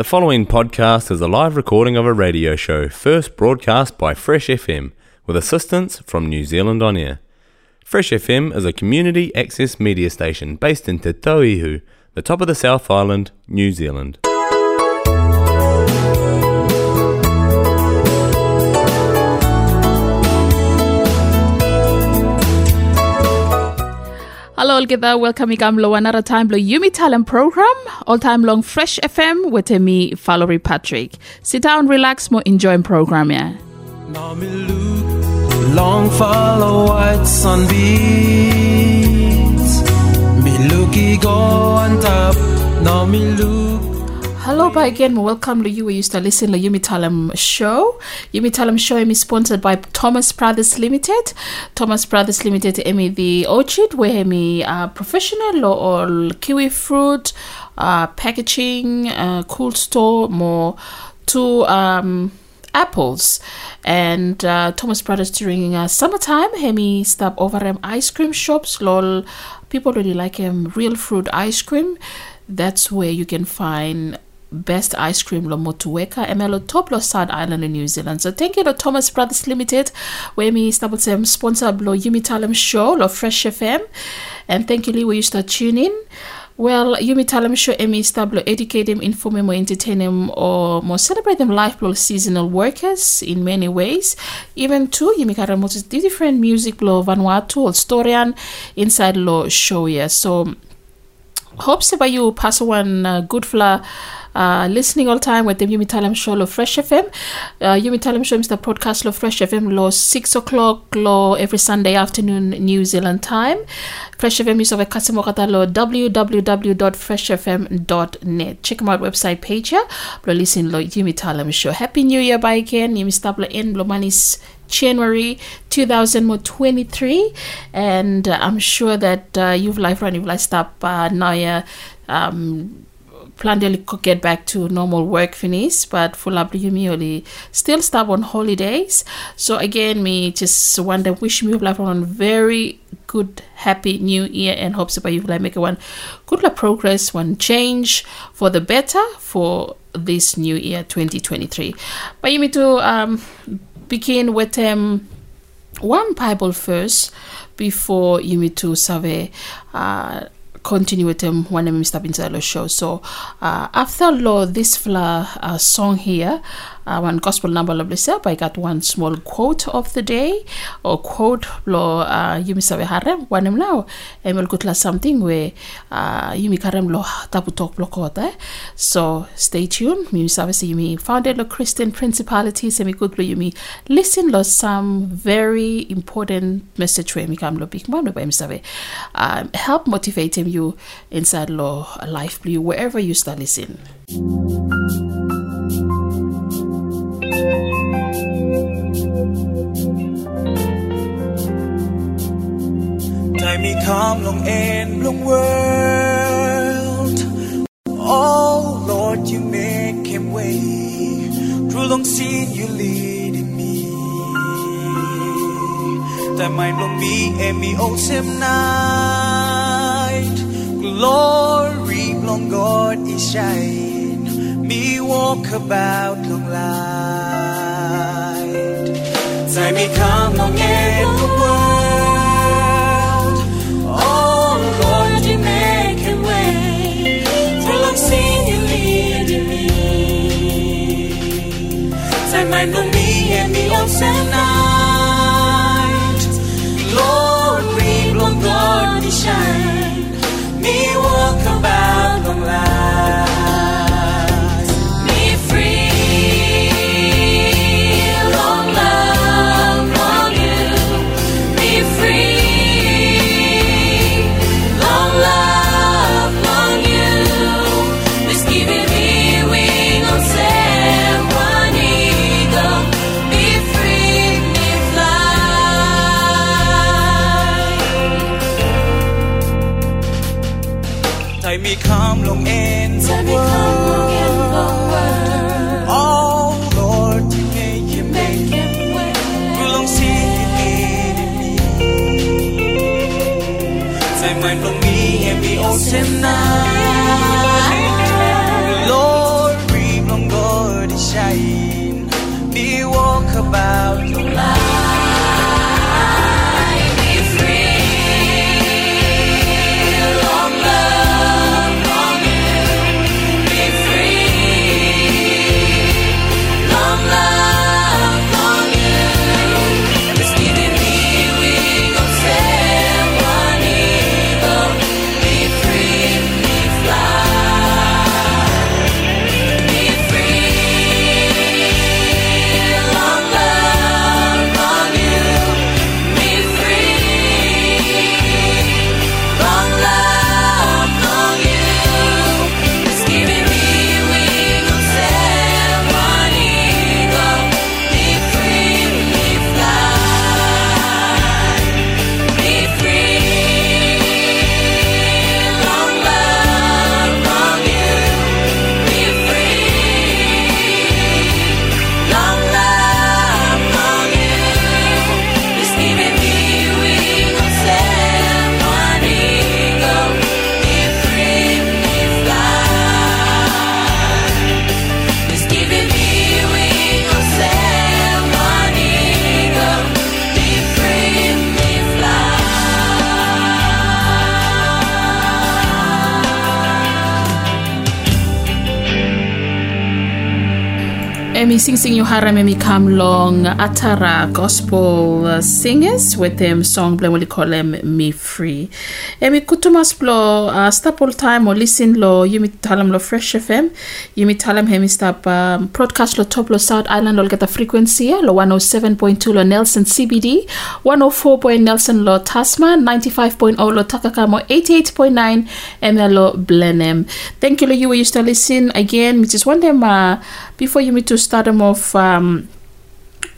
The following podcast is a live recording of a radio show first broadcast by Fresh FM with assistance from New Zealand On Air. Fresh FM is a community access media station based in Te Tauihu, the top of the South Island, New Zealand. Hello all together, welcome Igamlo another time lo Yumi Talent program, all time long Fresh FM with me, Valerie Patrick. Sit down, relax, more enjoying program yeah. Long follow white sunbeams. Me looky go on top. Now me look. Hello, bye again. Welcome to you. We used to listen to Yumi Talam show. Yumi Talam show is sponsored by Thomas Brothers Limited. Thomas Brothers Limited, Emi the orchard where me uh, professional or kiwi fruit, uh, packaging, uh, cool store, more to um, apples and uh, Thomas Brothers during uh, summertime. Hemi stop over them ice cream shops. Lol, people really like him. Real fruit ice cream. That's where you can find best ice cream lo Motueka emelo top lo South Island in New Zealand. So thank you to Thomas Brothers Limited where me stable them sponsor lo Yumi Talem show lo Fresh FM and thank you Lee we used to tune in. Well, Yumi Talem show emi stable educate them, inform them, or entertain them, or more celebrate them life lo seasonal workers in many ways. Even too, Yumi Karam different music lo Vanuatu or Storian inside lo show yeah. So hopes about you pass one uh, good fla uh, listening all time with the Yumi Talam show lo Fresh FM. Uh, Yumi Talam show is the podcast lo Fresh FM lo 6 o'clock lo every Sunday afternoon New Zealand time. Fresh FM is over kasimo kata lo www.freshfm.net. Check out website page here. Lo listen lo Yumi Talam show. Happy New Year by again. Yumi stablo in lo manis January 2023 and uh, I'm sure that uh, you've life run you've life stop uh, now um plan to get back to normal work finish but me only still stop on holidays so again me just want to wish me life on very good happy new year and hopes about you like make a one good luck progress one change for the better for this new year 2023 but you need to um begin with um, one Bible first before you need to survey. Uh, continue with them when I'm step inside show. So uh, after law, this fla, uh, song here, uh, one gospel number lovely self, I got one small quote of the day or quote lo uh, yumi sawe harem wanem lao emel kutla something where uh, yumi karem lo tapu talk lo kota. So stay tuned. Yumi sawe si yumi founded lo Christian principality semi good lo yumi listen lo some very important message where yumi kam lo big man lo ba yumi sawe um, help motivate him you inside lo life blue wherever you start listening. Time me come long and long world. Oh Lord, you make him way. Through long sea you leading me. Time mind long me and me awesome night. Glory long God is shine. Me walk about long light. Time me come long and Sing Sing Yohara Emi come long Atara gospel uh, singers with them song blame what call them Me Free. Emi kutumas blo uh, stop all time or listen lo yumi talam lo Fresh FM. Yumi talam hemi stop um, broadcast lo top lo South Island lo get a frequency lo 107.2 lo Nelson CBD, 104. Nelson lo Tasman 95.0 lo Takakamo, 88.9 ML lo Blenheim. Thank you lo you used to listen again. Them uh, before you meet to start them off um,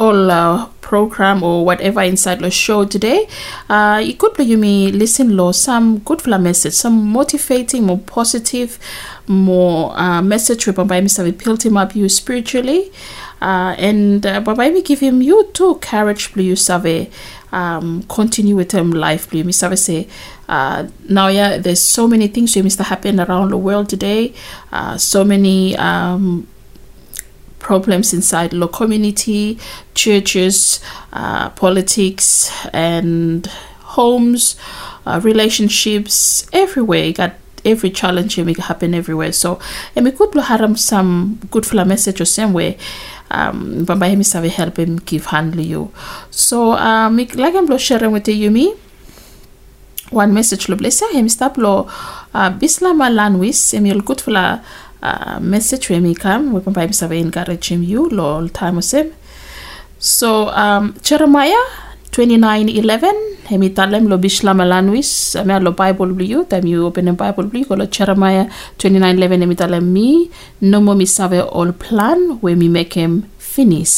all uh, program or whatever inside the show today uh, you could you may listen lo some good message some motivating more positive more uh, message where Baba Mr. We built him up you spiritually uh, and uh, Baba we give him you too courage you survey um, continue with him life please Mr. say uh, now yeah there's so many things you Mr. happen around the world today uh, so many um, problems inside local community, churches, uh, politics, and homes, uh, relationships, everywhere. You got every challenge make happen everywhere. So, and we could have some good for message or same way. Um, Bamba hemi save help him give handle you. So, um, like I'm sharing with you, me one message lo blessa hemi stop lo uh, bisla malanwis emi good for message we mi kam we pampa mi save encourage him you lol time osem so um Jeremiah 29:11 hemi talem lo bishla malanwis ame lo bible blue time you open the bible blue ko lo Jeremiah 29:11 hemi talem mi no mo mi save all plan we mi make him finish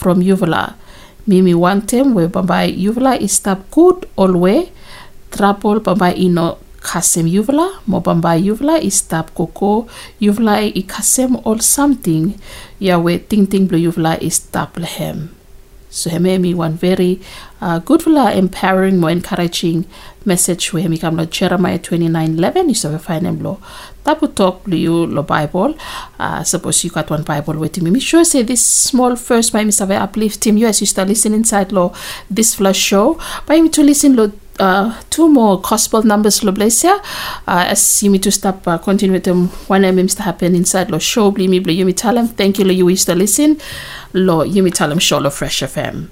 from Yuvala mi mi want him we pampa Yuvala is stop good all way. Trouble pampa ino kasem yuvla mobamba yuvla istap koko yuvla i kasem all something yawe ting ting blue yuvla istap lehem. So heme mi one very uh, good vla empowering more encouraging message we hemi kam lo Jeremiah 29:11 is find him lo. Tapu talk blue lo Bible. Uh, suppose you got one Bible with me me sure say this small first by save uplift him. You as you start listening inside lo this flash show. By me to listen lo uh, two more gospel numbers lo blessia uh, as you me to stop uh, continue with them one MM to happen inside lo show. Bli mi bli you me tell them thank you lo you wish to listen. Lo you me tell them show lo fresh FM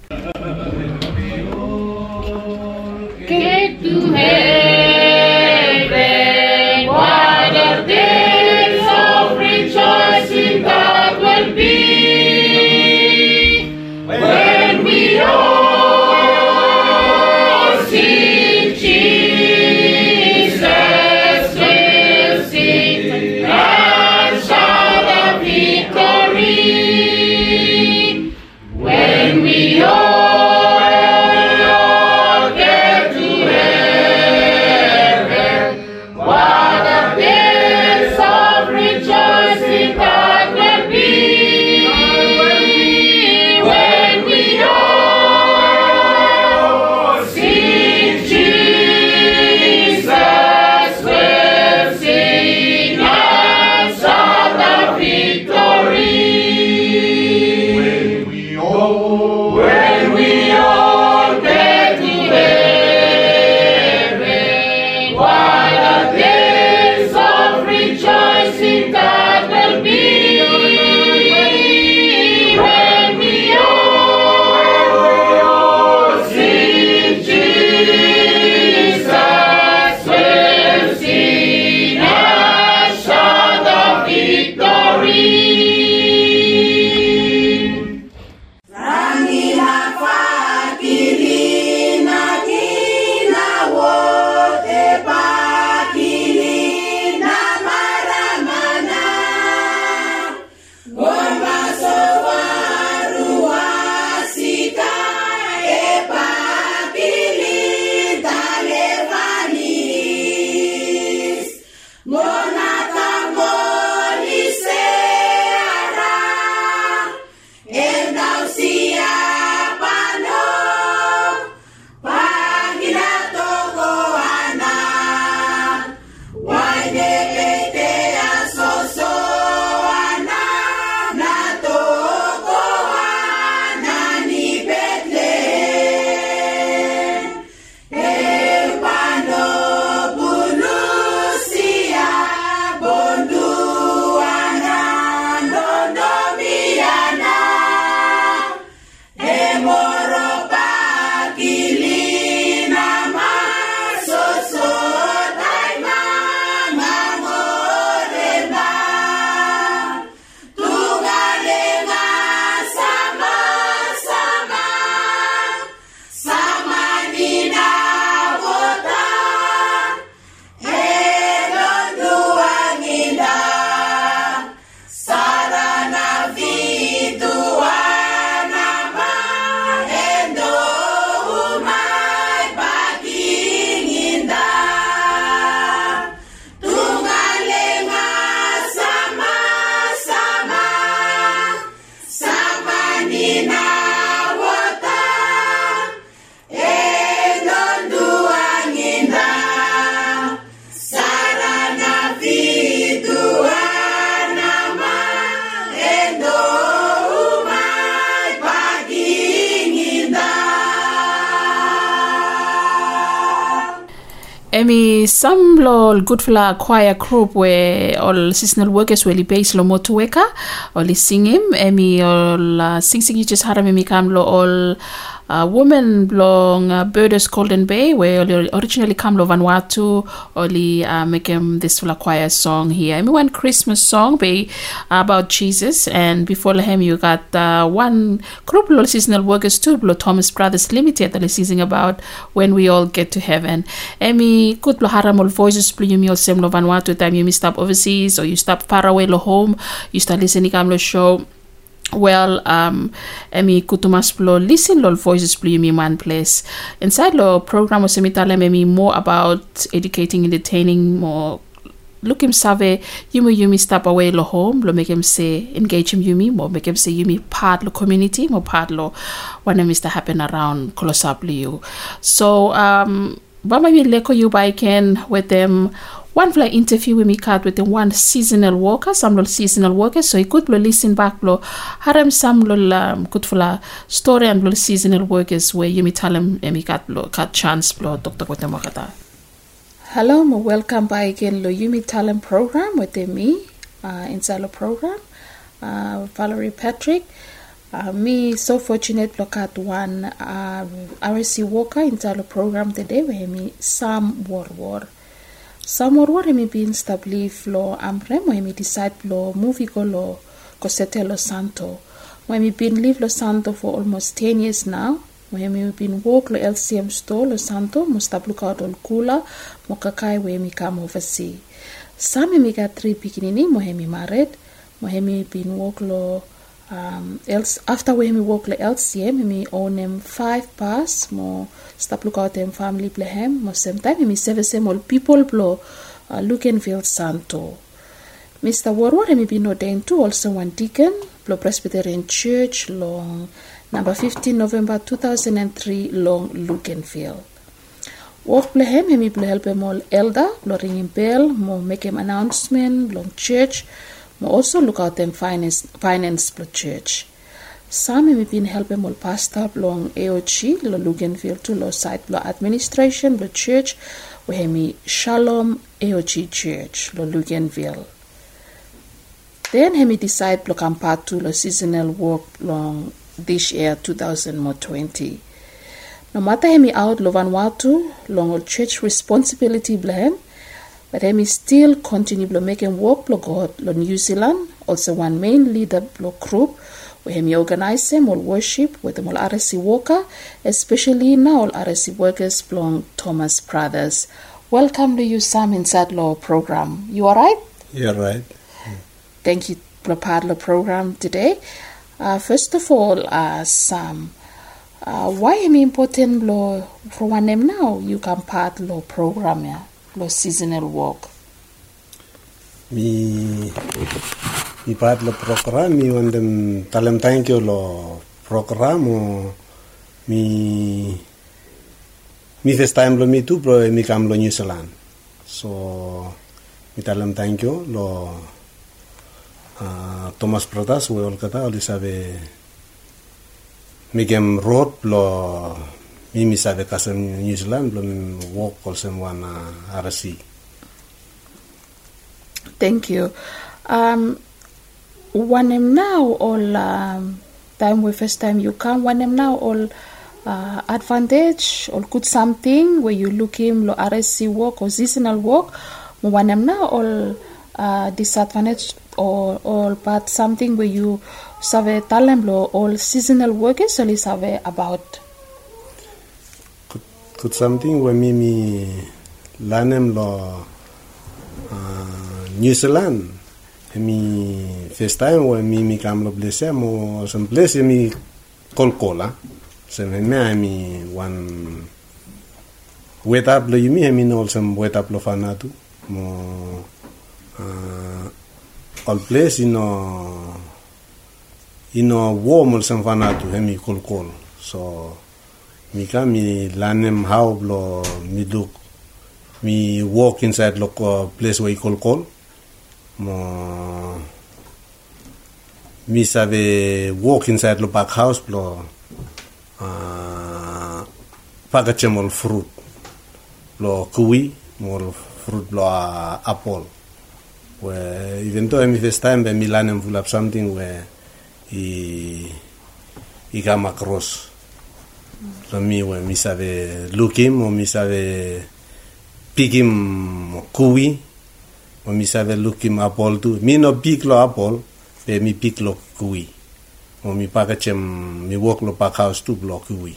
fla choir group where all seasonal workers will be base lo Motueka or sing him. Emi all uh, sing sing just haram emi kam lo all uh, women long uh, Birders Golden Bay where originally come lo Vanuatu oli uh, make him this fla choir song here. Emi one Christmas song be about Jesus and before him you got uh, one group lo seasonal workers too lo Thomas Brothers Limited that is singing about when we all get to heaven. Emi kut lo haram ol voices yumi ol sem lo Vanuatu time you stop overseas or you stop far away lo home you start listening kam lo show well um emi kutumas plo listen lo voices plo yumi one place. Inside lo program o semitala emi more about educating entertaining more look him save yumi yumi step away lo home lo make him say engage him yumi mo make him say yumi part lo community mo part lo when mr happen around close up you so um bama leko you by with them one fly interview with me cut with the one seasonal worker some little seasonal workers so could blow listen back blow harem some little um, good fla story and little seasonal workers where you me tell him and me cut blow cut chance blow dr Kotemakata. Hello, mo welcome by again lo Yumi Talent program with me uh, inside the program. Uh, Valerie Patrick. Uh, me so fortunate look at one uh, RSE worker inside the program today where me Sam War War. Sam War War me being established lo amre mo me decide lo movie go lo Cosete Lo Santo. When me been Lo Santo for almost 10 years now. When me been walk lo LCM store Lo Santo out all kula mo kakai where me come oversee. Sam me got three pikinini mo me married. Mo me been walk lo um, else after we me work le LCM me own them five pass mo stop look out them family blehem mo same time me service them all people blow uh, Santo Mr. Warwar me been ordained to also one deacon blow Presbyterian Church long number 15 November 2003 long Luganville Work blehem me blow help him all elder blow ringing bell mo make him announcement long church also look at them finance finance the church. Been helping all pastor long AOG lo Luganville to lo site lo administration lo church where me Shalom AOG church lo Luganville. Then he me decide lo come part to lo seasonal work long this year 2020. No matter he me out lo Vanuatu church responsibility blame but Emi still continue to making work for God lo New Zealand, also one main leader lo group where Emi organize them all worship with them all RSE worker, especially now all RSE workers belong Thomas Brothers. Welcome to you Sam inside law program. You alright? You're right. Thank you for part of the program today. Uh, first of all, uh, Sam, uh, why am important lo for one name now you can part lo program yeah? Lo seasonal work. Mi mi part lo program mi wandem lo program mi mi first time lo mi tu pro mi lo New. So mi you lo uh, Thomas Protas we all kata oli sabe mi road lo New Zealand. Thank you. Um, am now all um, time we first time you come am now all uh, advantage or good something where you look him lo RSE work or seasonal work am now all uh, disadvantage or all but something where you save talent lo all seasonal workers only save about Kut something we mimi lanem lo uh, New Zealand. Mi first time we mimi kam lo blese mo sem blese mi kol kola sem me mi one wet up lo yumi mi no sem wet up lo fanatu. Mo uh, all place ino ino warm sem fanatu hemi kol kol so mi ka mi lanem how lo mi look mi walk inside lo place where kol call. mo mi save walk inside lo back house lo uh, pagachemol fruit lo kui more fruit blow uh, apple. Where even though mi first time mi learn and pull up something where he he come across. So me where mi save look him or mi save pick him kui or mi save look him apple too. Mi no pick lo apple, but mi pick lo kui. Or mi pakachem mi work lo pack house too block kui.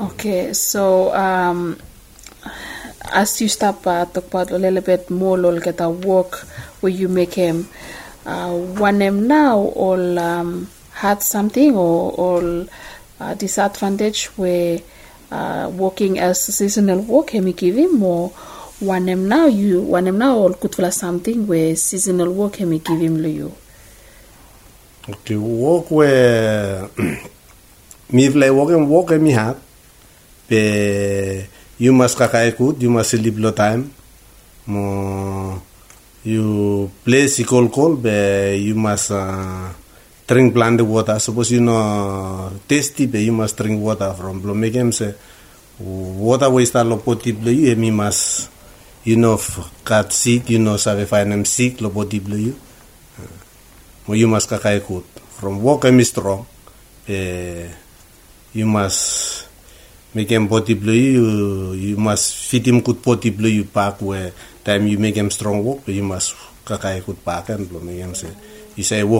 Okay, so um, as you stop uh, talk about a little bit more, lol, get a work where you make him uh, one him now or um, had something or or uh, disadvantage where uh, working as seasonal work him or now you now or could for something where seasonal work him give him you. Okay, work where mi vlei work and work mi. Pe you must kakaikut, you must sleep lo time. Mo you play sikol kol, be you must uh, drink plant water. Suppose you know tasty, be you must drink water from blo. Make him say water waste lo poti blo you, mi must you know cut sick, you know save find them sick lo poti blo you. Mo you must kakaikut. From work I'm strong. Pe you must make him body blue you you must fit him good body blue you pack where time you make him strong work you must kakai good pack and blow make him say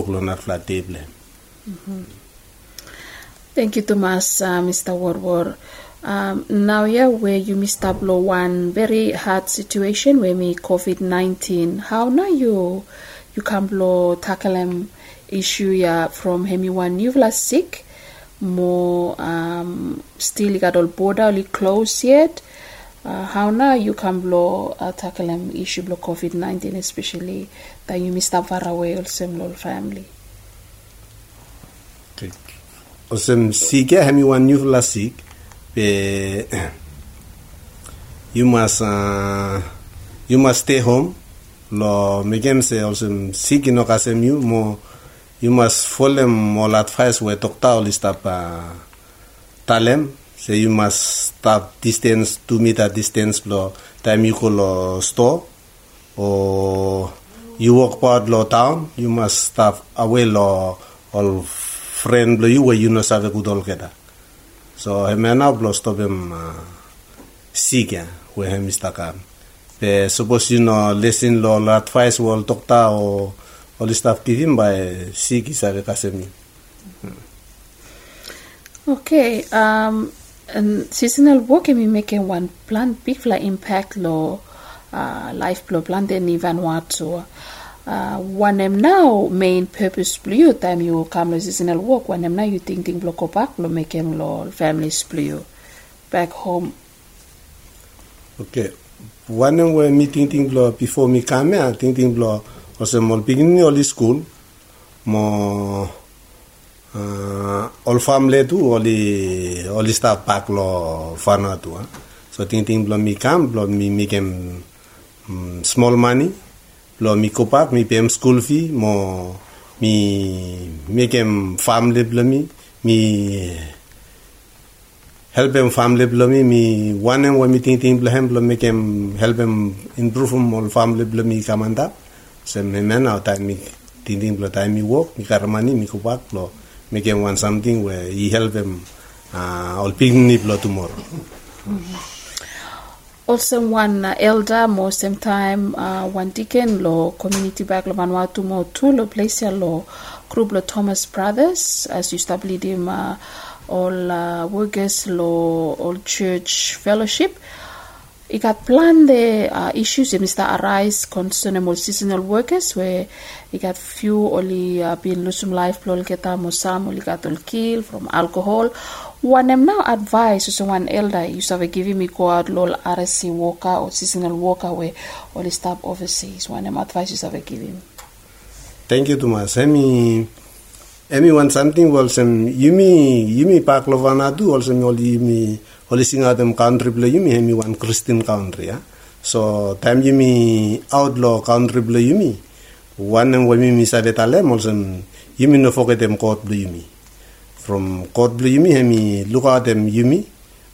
lo not flat table Thank you, Thomas, uh, Mr. Warwar. Um, now, yeah, where you up lo one very hard situation where me COVID nineteen. How now you you can blow tackle them issue yeah from hemi one you sick more um, still got all border only closed yet. Uh, how now you can blow uh, tackle them issue blow COVID nineteen especially that you missed far away also in family. Osem sick yeah hemi one you la sick pe you must uh, you must stay home. Lo megem se also sick no kasem you mo you must follow them all advice where doctor only stop uh, talem so you must stop distance two meter distance lo time you go lo store or you walk part lo town you must stop away lo all friend lo you where you know save good all so hemena blo stop him uh, yeah, where him istakam pe suppose you know listen lo lo advice wall doctor or all the stuff given by sick is a kasemi Okay, um, and seasonal work can be making one plant big fly impact law uh, life blow plant in Vanuatu. Uh, one them now main purpose blue time you come seasonal work them now you thinking blow go back make him law families blue back home. okay one when me thinking blo before me come here thinking blo was a more beginning the school mo uh, all family tu all the all the staff back lo fana tu ah. so thinking blo me come blo me make him um, small money blo me go back me pay him school fee mo me make him family blo me me help him family blo me me one him when me thinking blo him blo make him help him improve him all family blo me kamanda so me man out time me thinking blo time me work me kar money me go back blo make him want something where he help him uh, all picnic blo tomorrow Also one uh, elder mo same time uh, one deacon lo community back lo Vanuatu mo two lo place lo group lo Thomas Brothers as you start him uh, all uh, workers lo all church fellowship. Got planned the uh, issues that Mr. arise concerning more seasonal workers where it got few only uh, been losing life blow kita mo some only got all kill from alcohol. One am now advice so one elder to have giving me go out lol RSE worker or seasonal worker where only stop overseas. One am advice to have giving. Thank you, Thomas. Emi, emi want something well sem yumi yumi pak lovana do also yumi oli singa them country blo yumi emi one Christian country ya. So time yumi outlaw country blo yumi one and wami mi sabe talem also mm, yumi no forget them court blo yumi. From court blo yumi emi look at them yumi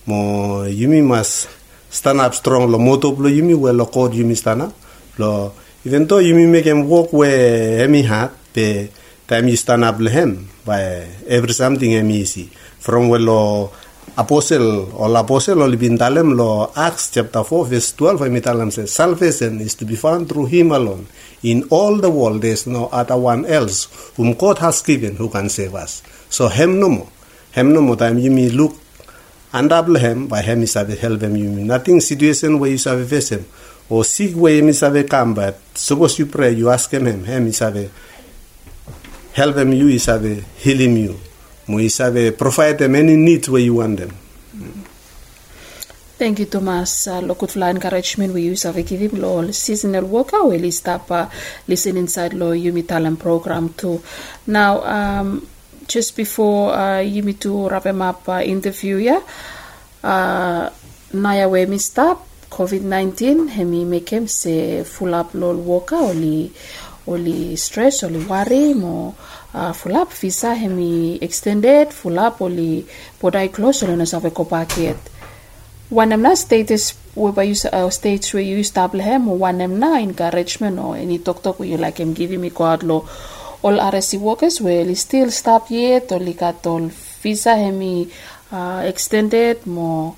mo yumi must stand up strong lo moto lo yumi we lo code yumi stand up lo even though yumi make him walk where hemi hat pe time you stand up him by every something hemi easy from where lo apostle or apostle or libintalem lo acts chapter 4 verse 12 hemi says salvation is to be found through him alone. In all the world there is no other one else whom God has given who can save us. So hem no more. Hem no more. Time yumi look andable hem by hem isabe help him you nothing situation where you sabe face him or sick way him isabe come but suppose you pray you ask him him hem isabe help him you isabe heal him you mo isabe provide them any needs where you want them Thank you, Thomas. Uh, Lokut Fly encouragement we use of give him law seasonal worker will stop uh, listen inside law Yumi Talent program too. Now, um, just before uh, Yumi to wrap him up uh, interview, yeah, uh, we mi stop. COVID-19 hemi make him say full up lol worker only only stress only worry mo full up visa hemi extended full up only podai close only na sa ko paket. Wanem na status where you uh, states where you stable him or wanem na encouragement or any talk talk where you like him giving me God lo all RSC workers will still stop yet or likat all visa hemi uh, extended mo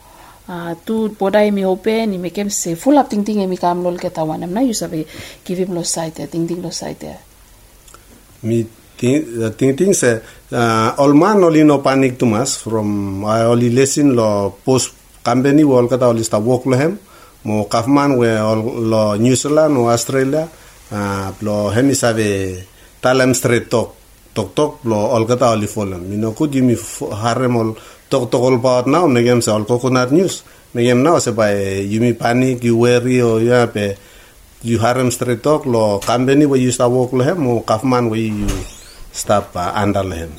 uh, tu boda mi open ni mekem se full up ting ting mi kam lol ke tawanam na you sabe give him lo site ting ting lo site. Mi ting ting ting se uh, all man only no panic too much from I only listen lo post company wol kata only sta work lo hem. Mo kafman we all lo New Zealand o Australia uh, lo hemi sabe talem straight talk tok tok lo all kata only follow mi no could mi harem all tok tok all about now negem se all coconut news. Negem now se by yumi panic you worry o ya pe you harem straight talk lo company where you start work lo hem mo kafman where you stop uh, under him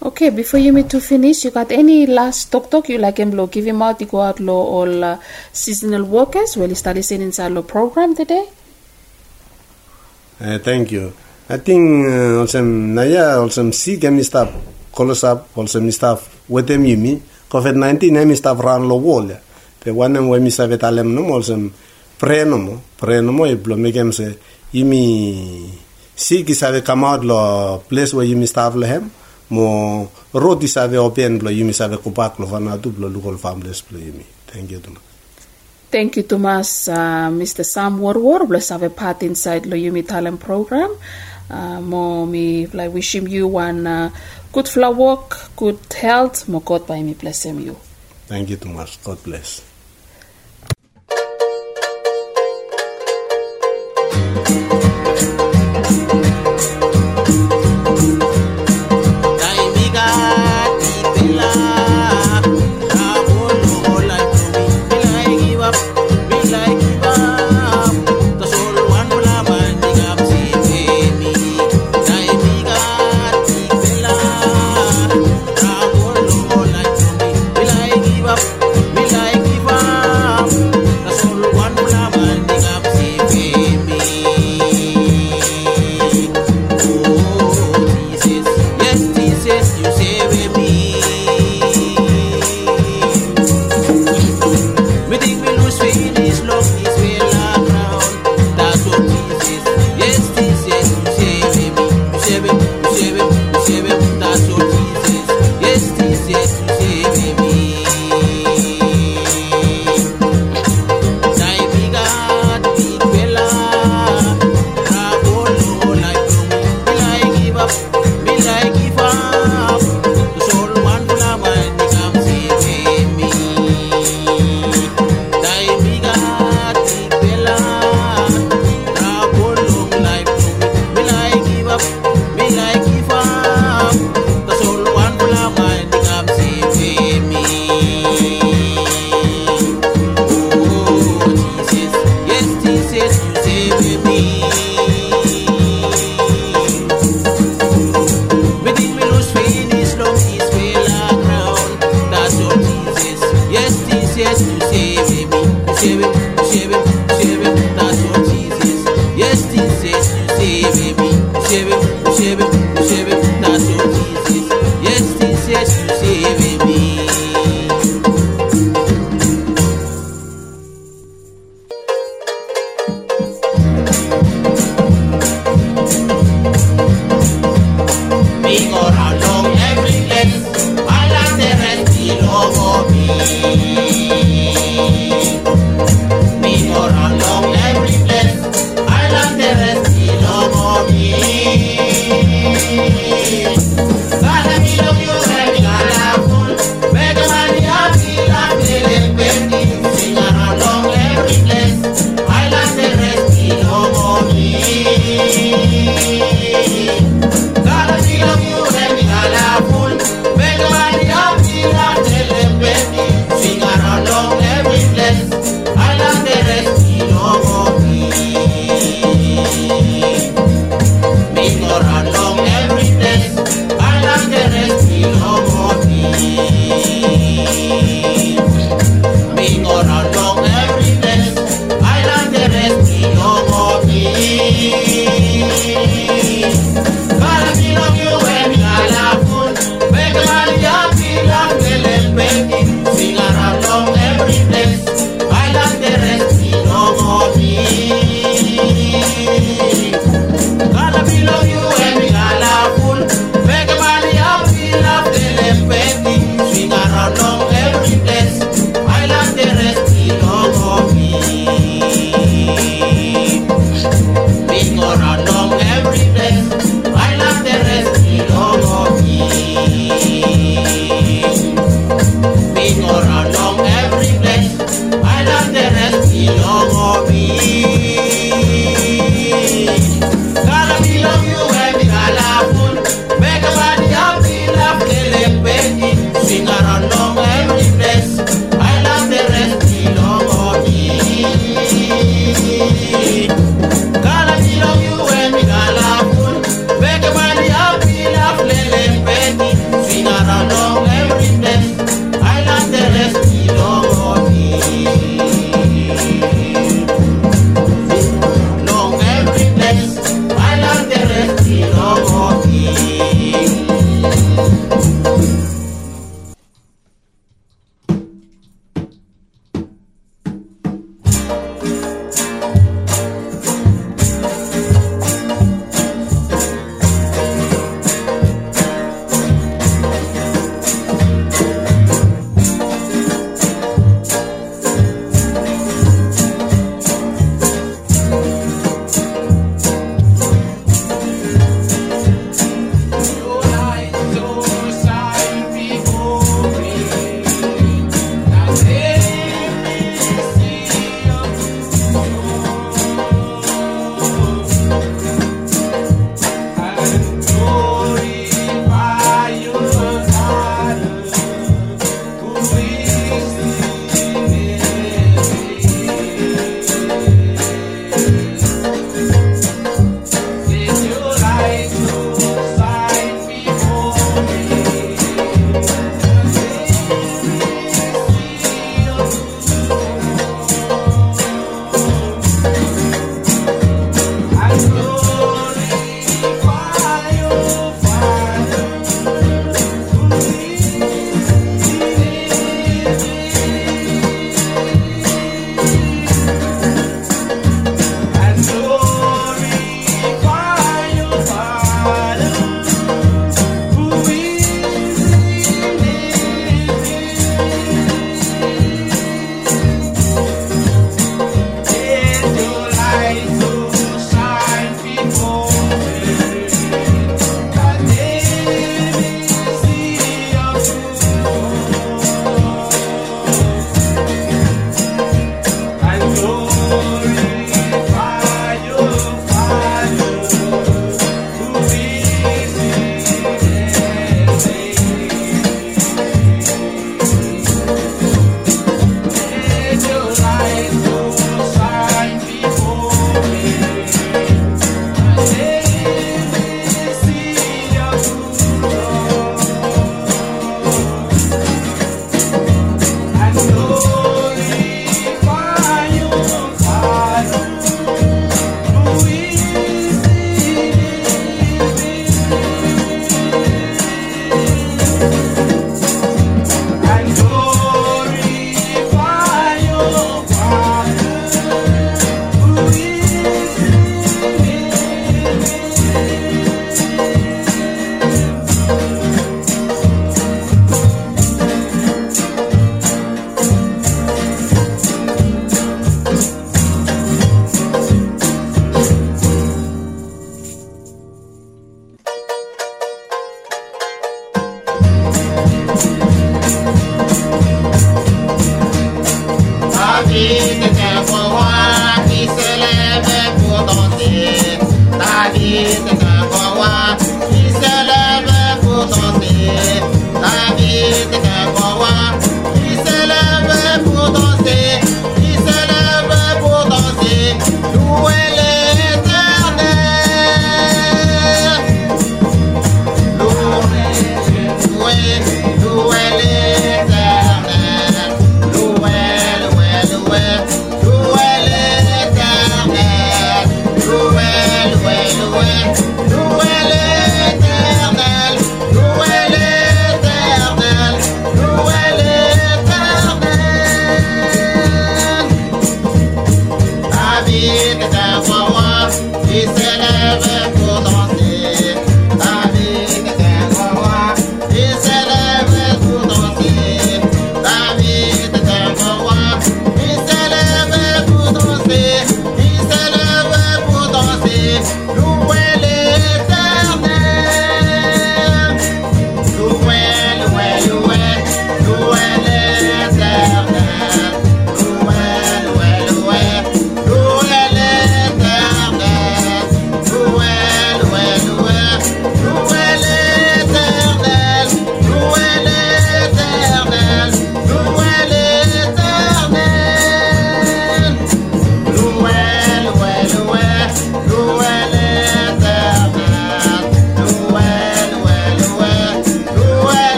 Okay, before you meet to finish, you got any last talk talk you like him lo give him out, you go out lo all uh, seasonal workers, well, start listening inside lo program today? Uh, thank you. I think uh, also naya also si kami staff kolos up also mi staff with them yumi COVID 19 mi staff ran lo wall. Pe wana mo mi staff etalem no mo also pre no mo pre no mo e blo me kem se yumi si ki save come out lo place where yumi staff le hem mo rodi open blo yumi save kupak lo fana tu blo local families blo yumi. Thank you too. Thank you, Thomas. Uh, Mr. Sam Warwar, bless have a part inside Loyumi Talent Program. Uh, mo me like wish him you one uh, good flower work, good health. Mo God by me bless him you. Thank you much. God bless. Will I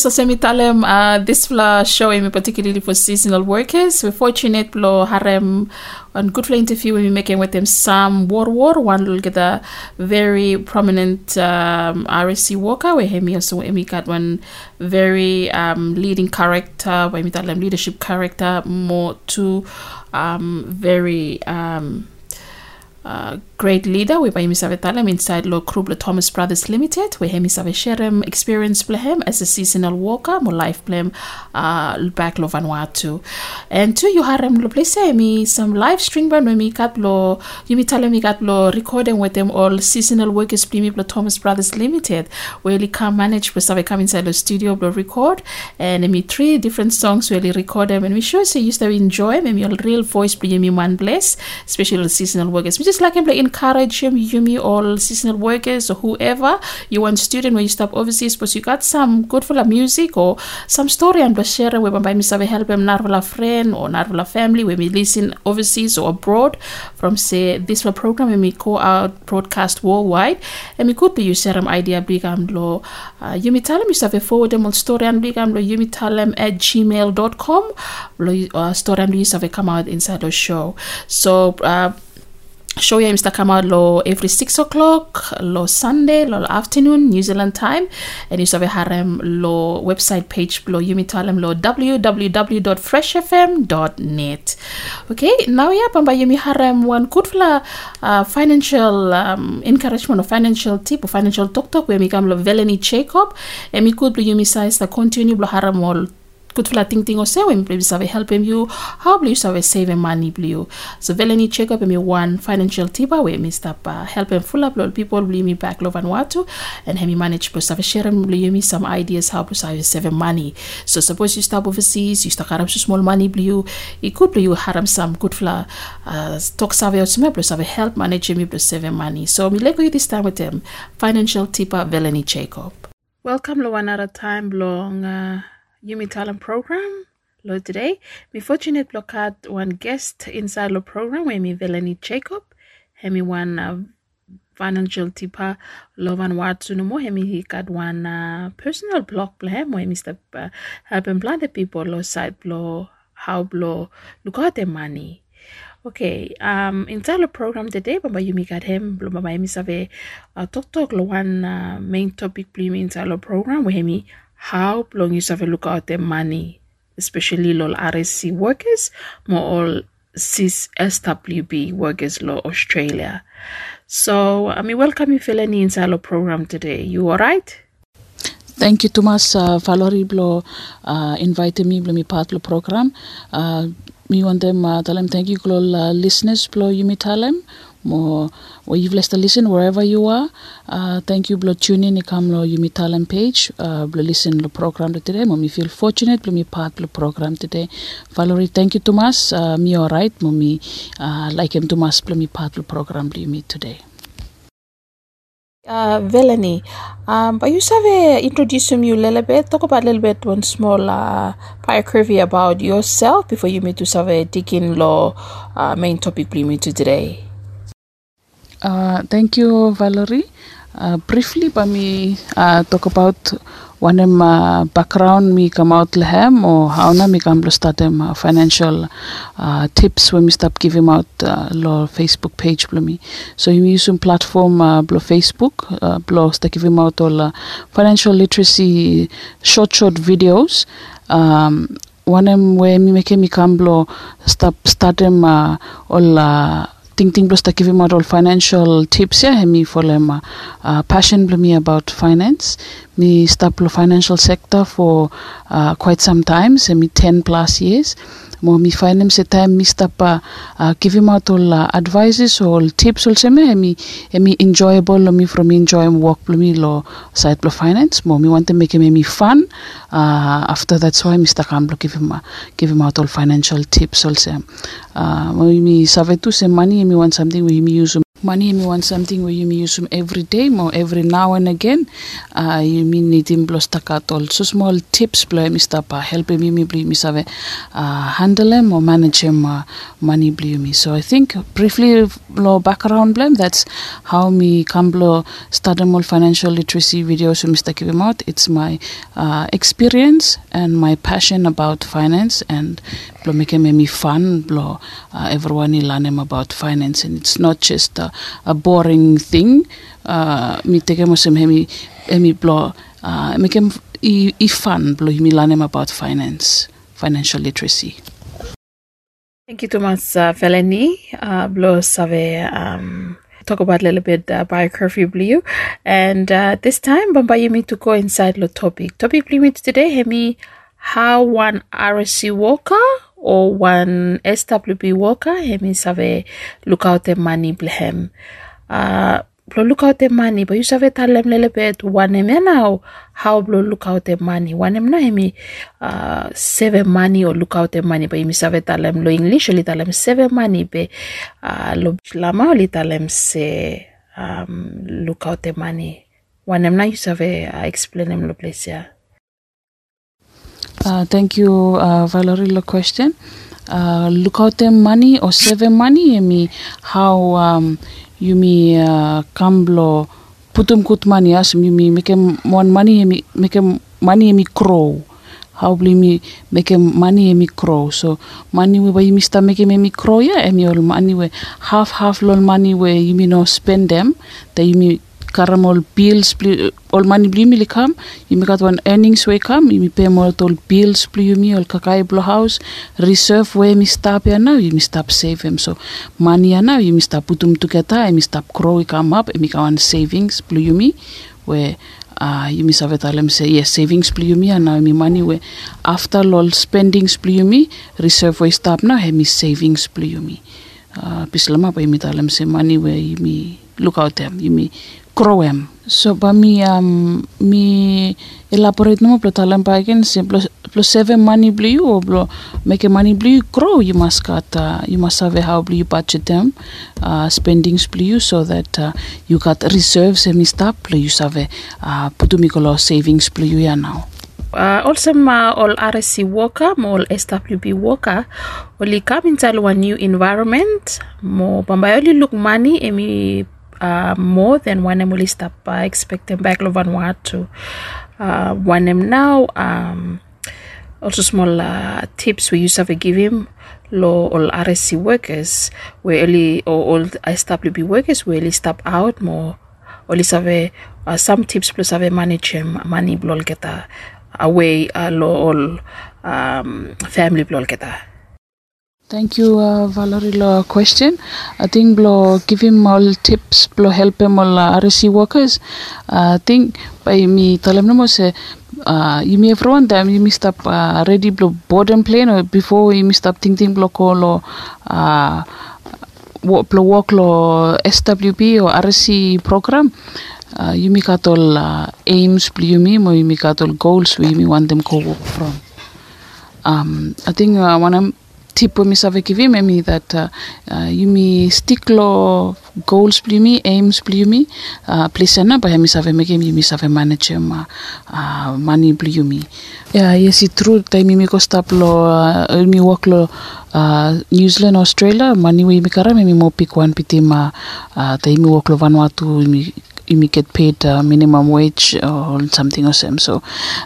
Yes, so semi talem uh, this fla show imi particularly for seasonal workers. We're fortunate lo harem on good fla interview we be making with them Sam War War one will get a very prominent um, RSE worker where him also imi got one very um, leading character where imi talem leadership character more to um, very um, uh, great leader we by Misave Talem inside Lo Krubla Thomas Brothers Limited we have Misave Sherem experience him as a seasonal worker mo life blem uh, back lo Vanuatu and two you harem lo place me some live stream ban when me kat lo you me tell me kat lo recording with them all seasonal workers plimi lo Thomas Brothers Limited. Where they come manage we save come inside the studio lo record and me three different songs where they record them. And we sure say you still enjoy me your real voice me one bless especially the seasonal workers. We just like him like encourage him you me all seasonal workers or whoever you want student when you stop overseas but you got some good for music or some story and share where by me save help him narvala friend or narvala family. When we listen overseas or abroad from say this program when we call out broadcast worldwide and we could be you share idea big am lo uh, you me tell them you save a forward them on story and big am lo you me tell them at gmail.com uh, story and you save come out inside the show. So uh, show ya come lo every 6 o'clock lo sunday lo afternoon new zealand time. And have harem lo website page lo yumi talem lo www.freshfm.net okay now yeah pamba yumi harem one good fla uh, financial um, encouragement or financial tip or financial talk talk where mi kam lo veleni jacob. And mi could yumi size the continue lo harem all good fla ting ting o se when please. Have help you how please have save money blue so veleni check up me one financial tip where me stop uh, help him full up lot people bring me back love and watu and him manage plus have share him me some ideas how to save save money? So suppose you stop overseas you start haram small money blue it could you haram some good fla uh, talk save out some plus have help manage me plus save money? So me like you this time with them financial tipper veleni jacob welcome lo another time long uh, Yumi Talent program. Lo today, me fortunate block had one guest inside the program where me Velani Jacob, hemi one uh, financial tipper Lovan Watsu no more hemi he got one uh, personal block plan where Mr. Uh, helping blind the people lo side blow how blow look at the money. Okay, um, inside the program today, Baba Yumi got him, Baba Yumi save uh, talk talk one uh, main topic play me inside the program where me how long you have a look at the money, especially lol RSE workers, more all CIS SWP workers law Australia. So I mean welcome you Felani inside the program today. You alright? Thank you, Thomas. Uh, Valerie blo uh, me blo mi part blo program. Uh, mi want them uh, them thank you blo uh, listeners blo tell them mo or you've left to listen wherever you are. Uh, thank you blo tune in come lo you mi talent page uh, blo listen lo program today. Mo mi feel fortunate blo mi part blo program today. Valerie, thank you Thomas. Uh, mi alright mo mi uh, like him Thomas blo mi part blo program blo you mi today. Uh, Velani, um, but you have introduce me a little bit, talk about a little bit, one small uh, biography about yourself before you meet to have a in law uh, main topic we meet to today. Uh, thank you, Valerie. Uh, briefly, by me uh, talk about one of my background me come out lehem or how na me come start them uh, financial uh, tips when we start giving out uh, lo Facebook page blo me. So you use some platform uh, blo Facebook uh, blo start giving out all uh, financial literacy short short videos. Um, one of where me make me come blo start start them uh, all uh, ting ting plus ta give him out all financial tips me for them uh, passion blo me about finance. Me blo financial sector for uh, quite some time so me 10 plus years mi finance se time mi stop uh, uh, give him out all uh, advices all tips all seme mi mi enjoyable lo mi from enjoy work blo mi lo side blo finance mo mi want to make him me fun uh, after that's why Mr. Campbell give him uh, give him out all financial tips also uh, mo mi save tu se money mi want something we mi use money mi want something where you mi use them every day mo every now and again. Uh, you mi need him blo stakat all. So small tips blo mi stop uh, help me mi blo mi save uh, handle them or manage him uh, money blo mi so I think briefly blo background blame that's how me come blo start all financial literacy videos with Mr. Out it's my uh, experience and my passion about finance and blo make me fun blo uh, everyone learn about finance. And it's not just a, boring thing uh, mi take mo sem hemi hemi blo uh, make him i, i fun blo mi learn about finance financial literacy Thank you, Thomas uh, Feleni. Uh, Save um, talk about a little bit uh, biography you. And uh, this time, Bambayumi to go inside the topic. Topic limit today, Hemi, how one RSE worker or one SWP worker, Hemi Save look out the money blehem. Uh, blo look out the money, but you save tell them little bit one now how blo look out the money. One na hemi uh, save money or look out the money, but you save tell them lo English or tell them save money be uh, lo lama or tell them say um, look out the money. One na you save uh, explain them lo place yeah. Uh, thank you, uh, Valerie, the question. Uh, look out them money or save money, me how um, you me uh, kamblo putum kut money as me me make one money me make money me crow. How bli me make money me crow. So money we me start make me crow yeah, em all money we half half lol money we you me no spend them, that you me karam all bills pli all money bli mi likam you me got one earnings we me pay more all bills pli you me all kakai blo house reserve we mi stop ya now you me stop save him so money ya now you me stop putum together you me stop grow come up got one savings you me where uh, you me save talem say yes savings pli you me and now me money we after all spendings pli you me reserve we stop now he me savings pli you me uh, pislama pa me talem say money we me look out them you them. So ba mi um mi elaborate no plo talam pa again se plo plo save money blue you plo make money blue you grow. You must got uh, you must have how blue you budget them uh, spendings blue you so that uh, you got reserves and stop blue you save uh, putumikolo savings blue you ya now. Uh, also ma all RSE worker, mo all SWP worker, only come into one new environment, mo bambayoli look money emi uh, more than one em stop uh, expecting back lo Vanuatu. Uh, one em now um, also small uh, tips we used to give him lo all RSE workers we only or all SWP workers we only stop out more only have uh, some tips plus have a manage him money blol get away uh, lo all um, family blol geta Thank you, uh, Valerie, lo question. I think blo give him all tips, blo help him all uh, RSE workers. Uh, I think by me tell him no say, uh, you may everyone time you may stop uh, ready blo boarding plane or before you may stop thinking blo call or uh, wo- blo work lo SWP or RSE program. Uh, you may got all uh, aims, you may, or you may got all goals where you may want them to work from. Um, I think uh, one of tip mi save give him me that uh, uh, goals pli mi aims pli mi uh, ba manage ma uh, yeah yes it true mi uh, mi uh, New Zealand Australia we mi kara mi mo pick one uh, mi Vanuatu mi you get paid uh, minimum wage or something or same. So,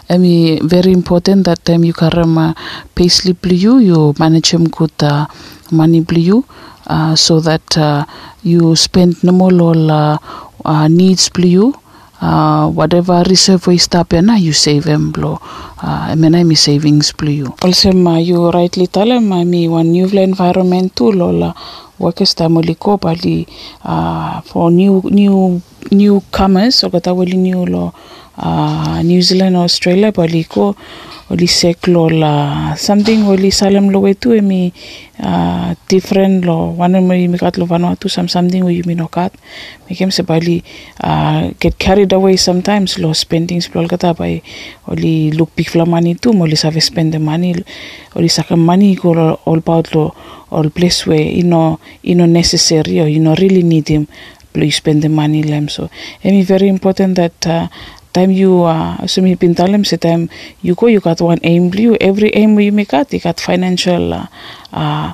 I mean, very important that time you karam uh, payslip you, you manage them good uh, money you, uh, so that uh, you spend no more all uh, uh, needs you. Uh, whatever reserve we stop na you save them blow uh, I mean I'm savings blue also ma you rightly tell them I mean one new environment too lola workers oli pali uh, for new new newcomers o kata wali new lo uh, New Zealand Australia bali ko oli sek lo la something oli salam lo wetu emi uh, different lo wana mo mi kat lo Vanuatu some something we mi no kat mi kem se bali uh, get carried away sometimes lo spending splol kata bai oli look big fla money tu mo li save spend the money oli saka money ko lo all about lo all place where you know you know necessary or you know really need him please spend the money lem. So emi very important that uh, time you uh, so mi pintalem se time you go you got one aim blue every aim you make out you got financial uh, uh,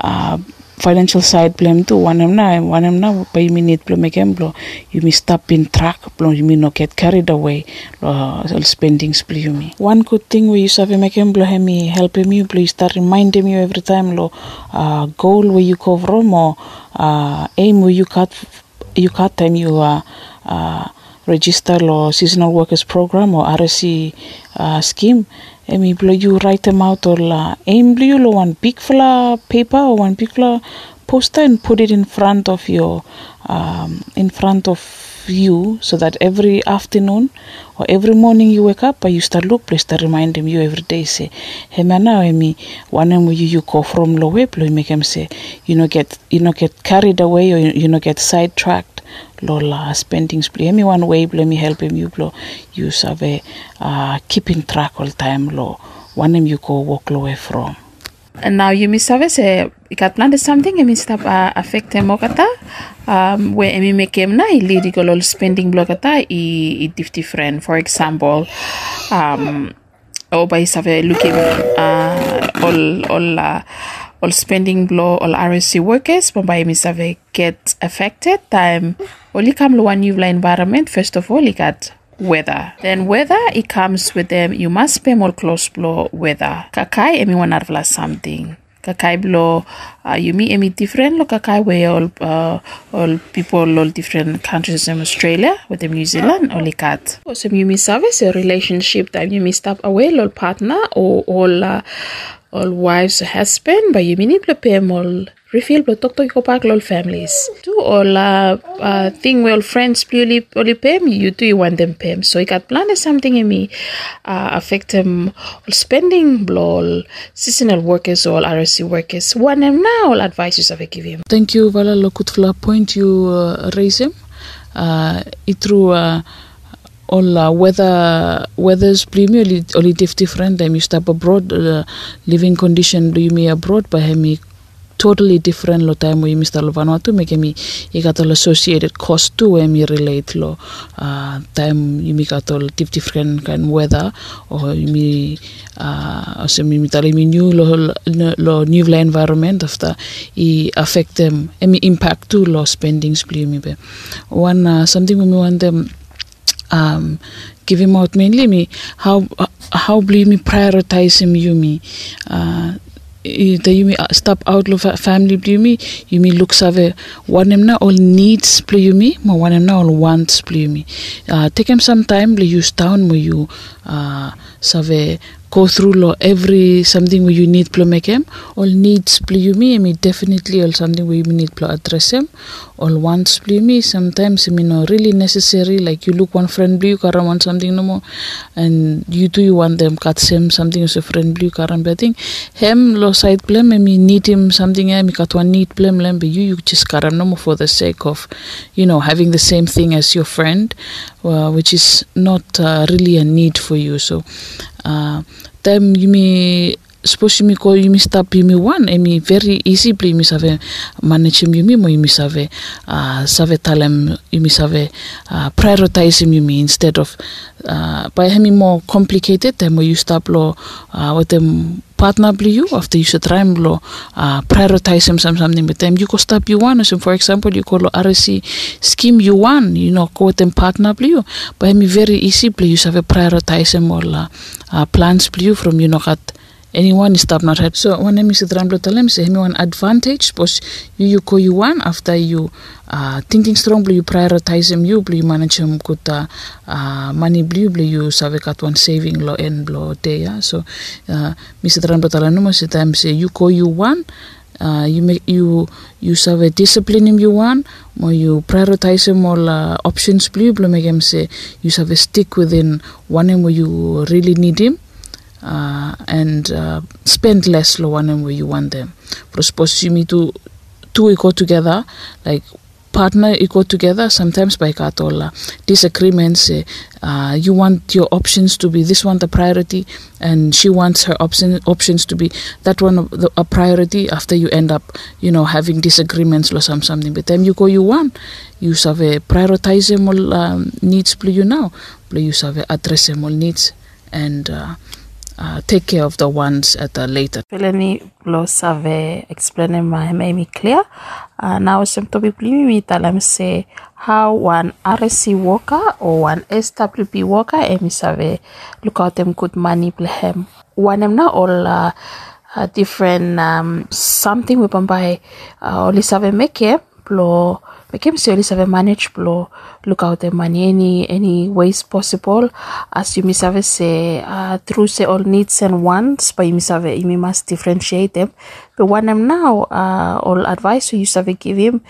uh, financial side blame too. One em na one em na pa you minute blame again blo you mi stop in track blo you mi no get carried away uh, spendings blo you mi one good thing we use have make em blo hemi help me you start reminding you every time lo uh, goal where you go from or uh, aim where you cut you cut time you uh, uh, register lo seasonal workers program or RSE uh, scheme. Emi blo you write them out or la aim you lo one big paper or one big fla poster and put it in front of your um, in front of you so that every afternoon or every morning you wake up you start look please start remind him you every day say hey man now eh, emi one eh, em you you go from low way you make him say you know get you know get carried away or you know get sidetracked. Lola spendings play emi eh, one way let me help him you blow you save uh, keeping track all time lo one em you go walk away from. And now you miss service eh, ikat plan de something emi stop uh, affect mo kata um where emi make em na ili ko lol spending block kata i, i dif different for example um o by save looking uh all all uh, all spending blow all RSE workers but by emi save get affected time only come lo new environment first of all got weather. Then weather it comes with them. You must pay more close blow weather. Kakai emi one arvla something. Kakai blow uh, you meet emi different lo kakai way all uh, all people all different countries in Australia with them New Zealand only cat. So you miss service a relationship that you miss stop away all partner or all uh, all wives or husband but you mean pay all refill but talk to ko pak lol families do all uh, uh, thing well friends only pay me you do you want them pay so you got plan something in me uh, affect them all spending blow seasonal workers or RSE workers one them now all advices I give him Thank you, Vala Lokutfla. Point you uh, raise him. Uh, it through uh, all uh, weather weather's premium only, diff different. Them you step abroad, uh, living condition do you me abroad, but hemi totally different lo time we Mr. lo Vanuatu make me i got all associated cost to me relate lo uh, time you me got all diff different kind weather or you me uh, me me tali me new lo lo new environment after i affect them and me impact to lo spendings play me be one uh, something we want them um, give him out mainly me how how believe me prioritize him you me uh, i- the you me uh, stop out lo fa- family blue me you me look save one em na all needs play you me ma one em na all wants you me uh, take him some time le use down mo you uh, save go through lo every something where you need him all needs you me definitely all something where you need play address him all wants me sometimes me no really necessary like you look one friend blue karam want something no more. And you do you want them cut same something as a friend blue I think him lo side blame me need him something me cut one need blame lem but you you just karam no more for the sake of you know having the same thing as your friend uh, which is not uh, really a need for you. So uh, time you call you me stop you me one and me very easy play me save manage you me mo you me save uh, save talem you me save uh, prioritize you me instead of uh, by having more complicated where you stop lo uh, with them partner bli you after you should try and lo uh, prioritize them some something with them you go stop you one for example you call RSE scheme you one you know go with them partner bli you but me very easy bli you have prioritize them all uh, plans bli you from you know kat anyone is stop not head. So when I'm Mr. Ramblo Talem say me one advantage because you you go you one after you uh, thinking strongly you prioritize them you blue you manage them good uh, uh, money blue you save kat one saving lo and blow day yeah? so uh, Mr. Ramblo Talem no say time say you go you one uh, you make you you save discipline him you want or you prioritize him all uh, options blue blue make him say you save a stick within one him where you really need him uh, and uh, spend less lo one him where you want them. Need to two go together like partner equal together sometimes by katola disagreements eh, uh, you want your options to be this one the priority and she wants her option, options to be that one the, a priority after you end up you know having disagreements or some something. But then you go you want. You save prioritize them all um, needs play you now play you save address all needs. And uh, uh, take care of the ones at a later Feleni lo save explain my me clear. Uh, now some to be mi talam say how one RSE worker or one SWP worker emi save look out them good money blehem. One em na all uh, uh, different um, something we can buy uh, only save make it. blo make him say only save manage blo look out the money any any ways possible as you miss have say uh, through say all needs and wants but you miss have you must differentiate them but one am now uh, all advice you have give him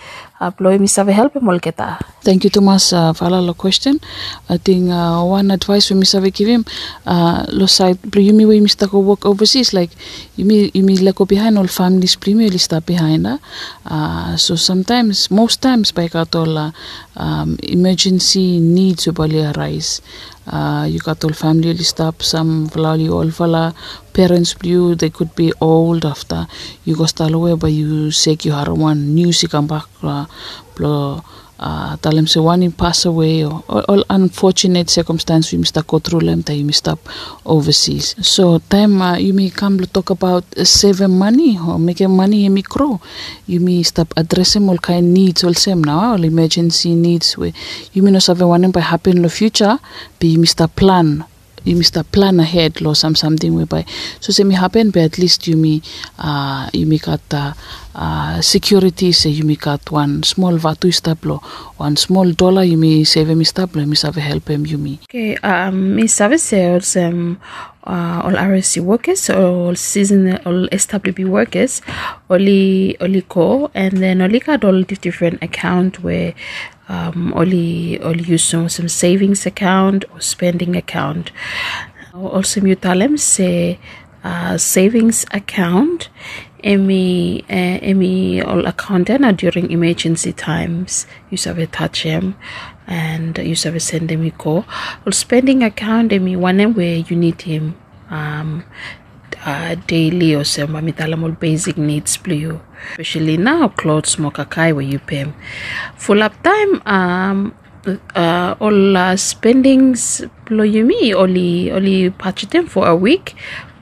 uh, blo you miss have help him all get Thank you, Thomas, uh, for all question. I think uh, one advice we Mr. give him, uh, lo side, but you mean we go work overseas, like you mean you mean like go behind all families, premier stop behind. Uh, uh, so sometimes, most times, by got all uh, um, emergency needs will arise. Uh, you got all family list up, some vlali all fala parents blue, they could be old after. You go stall away, but you say you have one come back, uh, blo- uh, talem se one pass away or all, unfortunate circumstance we must go through them that you must up overseas. So time uh, you may come to talk about uh, saving money or making money may grow you may stop addressing all kind needs all same now all emergency needs where you may not have one by happen in the future but you must plan you must plan ahead lo some something whereby so say me happen but at least you may uh, you may got uh, uh, security say you may got one small vatu stablo one small dollar you may save me stablo may save help him you may. Okay, um, Miss Services, um, uh, all RSE workers, all season, all SWP workers, only, only go, and then only got all different account where um, only, only use some, savings account or spending account. Also, you tell them say uh, savings account, any, uh, all account and uh, during emergency times, you have a touch him and you have send them a call. Or spending account, I mean, one where you need him um, uh, daily or some mitala basic needs blue. Especially now, clothes mokakai where you pay. Full up time, um, uh, all uh, spendings me only only patch them for a week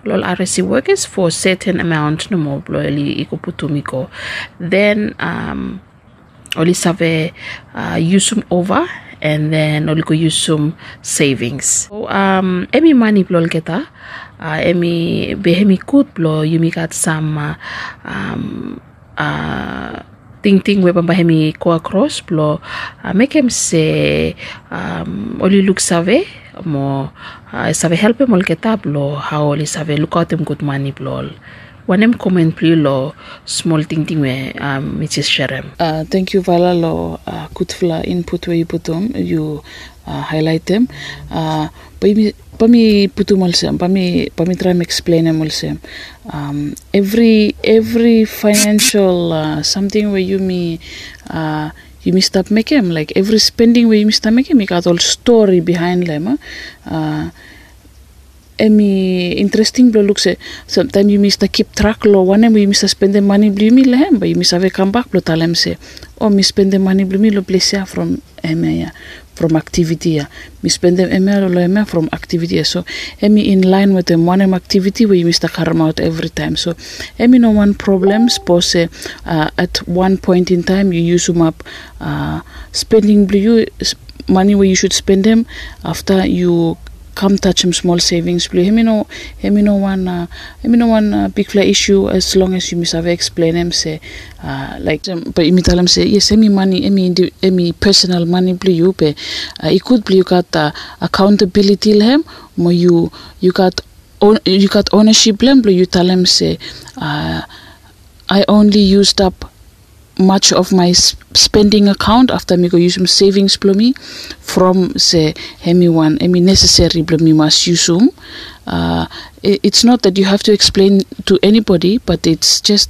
lol RSE workers for certain amount no more blow only ikuputumiko then um only save uh, use some over and then only go use some savings so um any money blow geta uh, any behemi good blow you may got some uh, um uh ting ting we bamba hemi ko across blo uh, make him say um only look save mo uh, save help him all get up blo how only save look out him good money blo wanem comment pri lo small ting ting we um Mrs. Sherem Uh, thank you Vala lo uh, kutfla input where you put them you uh, highlight them uh, pami pami putu malsem pami pami try me explain them malsem um, every every financial uh, something where you me uh, you may stop make them like every spending where you may stop make them you got all story behind them huh? uh, emi interesting blo look se sometimes you must keep track lo one you must spend the money bli mi lehem but you must have come back blo talem se oh mi spend the money bli mi lo place ya from emi ya from activity mi spend the emi lo emi from activity so emi in line with the one activity where you must carry out every time. So emi no one problems pose uh, at one point in time you use them up uh, spending you money where you should spend them. After you come touch him small savings blue him no him no one uh, him know one uh, big fly issue as long as you must have explain him say uh, like um, but you tell him say yes any money any any personal money blue you pay. Uh, it could be you got uh, accountability him you you got you got ownership blem blue you tell him say uh, I only used up much of my spending account after me go use some savings me from say hemi one hemi necessary me must use um. Uh, i- it's not that you have to explain to anybody, but it's just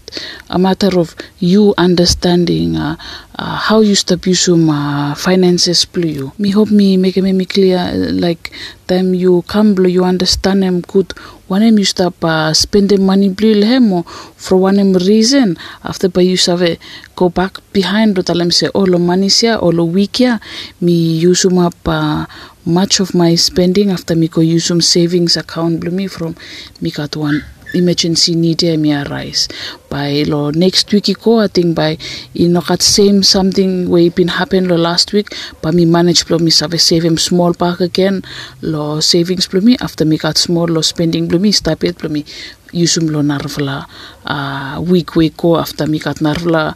a matter of you understanding uh, uh, how you using uh, finances blue you. Me hope me make me me clear uh, like them you come blue you understand them good. One time you stop uh, spending money blue or for one time reason after by you have go back behind them say oh lo money or lo week here me them up uh, much of my spending after go use some savings account blue me from one emergency need me arise by lo next week ko I think by you know same something way been happen lo last week but me manage blue me save save him small back again. Lo savings blue me after me got small lo spending blue me stop it blue me. Use lo narvla uh, week week ko after me got narvla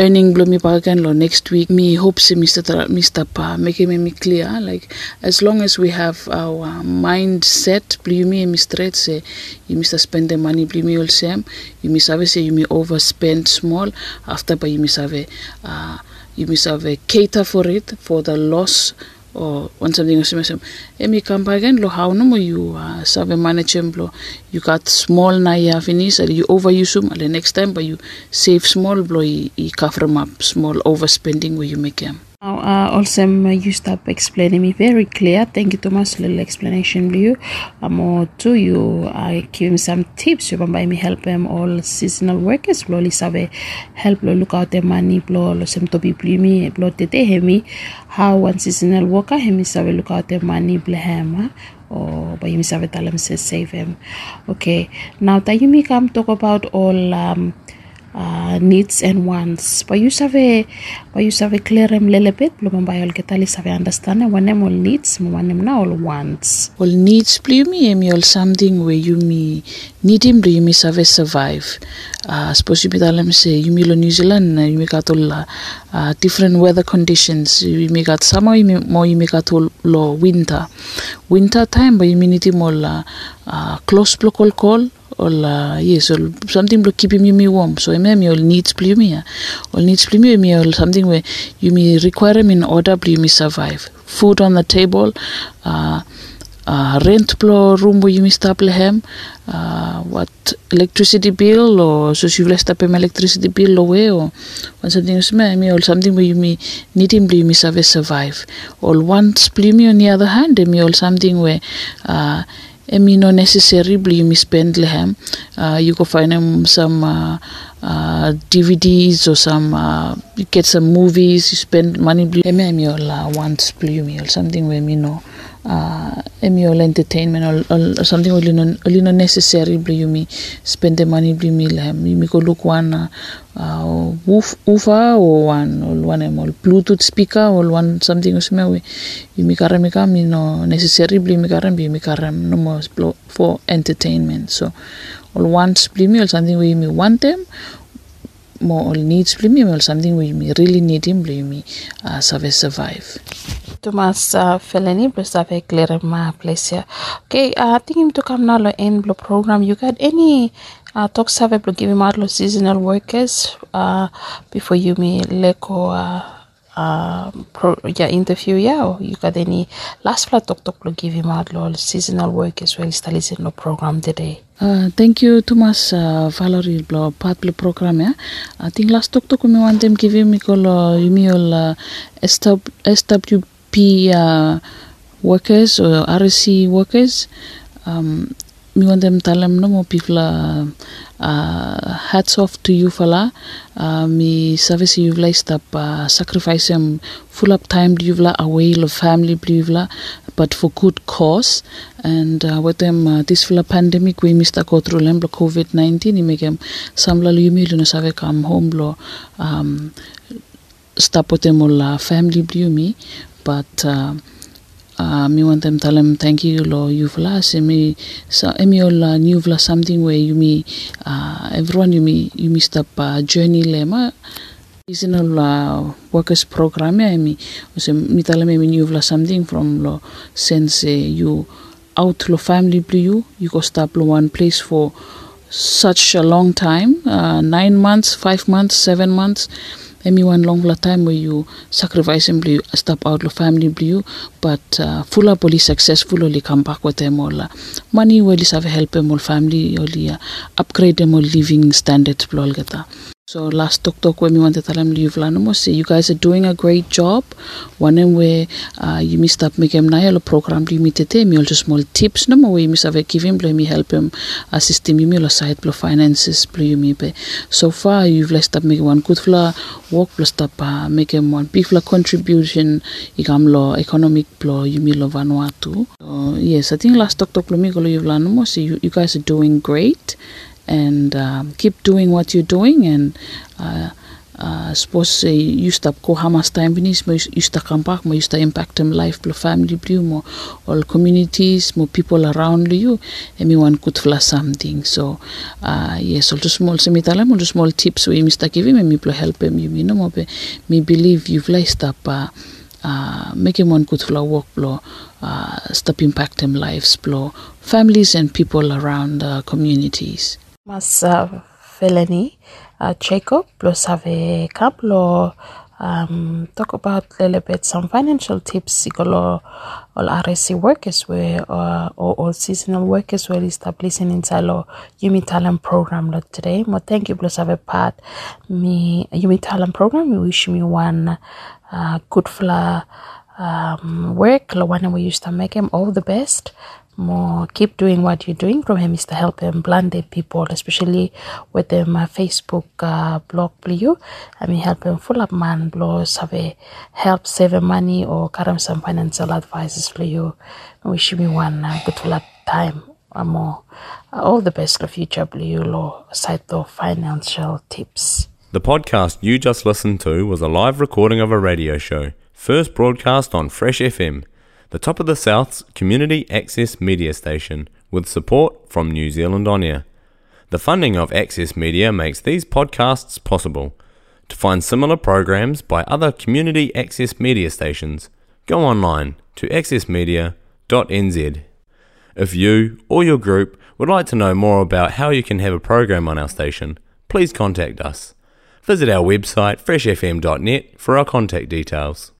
earning back again lo next week me hope si Mr. Tra- Mr. Pa make me me clear like as long as we have our mindset blue me Mr. Say you Mr. spend the money blue me all same you miss have say you may overspend small after but you miss have uh, you miss have cater for it for the loss or when something missing emi again lo how no you uh, save em blo you got small na ya finish and you overuse them the next time but you save small blo you, you cover up small overspending where you make them Now, uh, also, um, you stop explaining me very clear. Thank you, Thomas. Little explanation, you. Um, or to you, I give him some tips. You buy me help them all seasonal workers. Blow sabe help lo look out the money. Blow lo sem to be me. Blow te te hemi. How one seasonal worker hemi sabe look out the money. Blehem. Or by him sabe tell him say save him. Okay. Now, that you me come talk about all um uh, needs and wants. But you sabe, but you sabe clear them little bit. Belum bayar kita li sabe understand one them all needs, one them now all wants. all needs play me emi all something where you me need him do me save survive. Uh, suppose you me tell him say you me lo New Zealand uh, you me got all uh, uh, different weather conditions. You me got summer you me more you me got all winter. Winter time but you me need him all uh, uh, close block all call all uh, yes all something to keep me me warm. So emi me all needs play me all needs play me me all something where you me require me in order play me survive. Food on the table. Uh, uh, rent plo room where you miss Bethlehem, uh, what electricity bill or so you less me electricity bill away or something is me or something where you me need him you miss have survive. Or once me on the other hand, me or something where uh, emi no necessary you miss Bethlehem. Uh, you go find them some uh, uh, DVDs or some uh, you get some movies. You spend money. Emi all uh, once me or something where me know uh, emi all entertainment or, or, or something only no only no necessary you me spend the money bli lehem. You me go look one uh, uh, woof, woofer or one or one all Bluetooth speaker or one something or something you me karem me kam you know necessary bli me karem bi me karem no more for entertainment so all wants bli me or something you me want them more needs bli me or something you really need him bli me uh, survive survive Thomas uh, Feleni plus sabe clear ma place here. Okay, uh, I think him to come now end blo program. You got any uh, talk sabe blo give him out seasonal workers uh, before you me leko uh, uh, pro, yeah, interview yeah you got any last flat talk talk give him out lo seasonal workers well still listen lo program today. Uh, thank you Thomas uh, Valerie blo part blo program ya. I think last talk talk me one time give me call uh, SW, SWP uh, workers or RSE workers. Um, them no more people uh, hats off to you fala. Uh, service you like stop uh, sacrifice them full up time you away of family you but for good cause. And uh, them uh, this full pandemic we missed go through them covid-19 you make them some la you no save come home lo um, all uh, family me but uh, uh, me want them tell them thank you lo you vla se me so emi all new vla something where you me uh, everyone you me you me stop uh, journey lema seasonal uh, workers program ya emi so me tell emi new vla something from lo sense uh, you out lo family blue you you go stop lo one place for such a long time, uh, nine months, five months, seven months. Emi one long la time where you sacrifice and blue step out of family blue, but uh, full up successful only come back with them all. Money will have help them all family only uh, upgrade them all living standards gata. So last talk talk when we want to tell lanamo say you guys are doing a great job. One where uh, you missed up make him na program limited me all just small tips. No more we miss have give him me help him assist him. Me side blow finances blue me be so far you've left up make one good fla work plus up uh, make him one big fla contribution. Igam lo economic blow you me lo Vanuatu. Yes, I think last talk talk me go you lanamo say you, you guys are doing great and um, keep doing what you're doing and uh, uh, suppose uh, you stop ko hamas time vinis mo come back mo stop impact them life plus family blue mo all communities more people around you everyone could flash something. So uh, yes also small semitala mo small tips we mista giving me people help him you know mo be me believe you've laced up uh, uh, him one good flow work blow uh, stop impact them lives blow families and people around the communities Mas uh, Felony uh, Jacob plus have a couple of um, talk about a little bit some financial tips ikolo all RSE workers were uh, or all seasonal workers were establishing inside lo Yumi Talent program lot today. Mo thank you plus have a part me Yumi Talent program. We wish me one uh, good fla um, work. Lo one we used to make him all the best more keep doing what you're doing. From him is to help him blinded people especially with them uh, facebook uh, blog blue. I mean help him full up man have a help save money or him some financial advices for you. Wish me one uh, good up time uh, more. Uh, all the best for future blue law aside of financial tips. The podcast you just listened to was a live recording of a radio show, first broadcast on Fresh FM, the top of the South's community access media station, with support from New Zealand On Air. The funding of Access Media makes these podcasts possible. To find similar programs by other community access media stations, go online to accessmedia.nz. If you or your group would like to know more about how you can have a program on our station, please contact us. Visit our website freshfm.net for our contact details.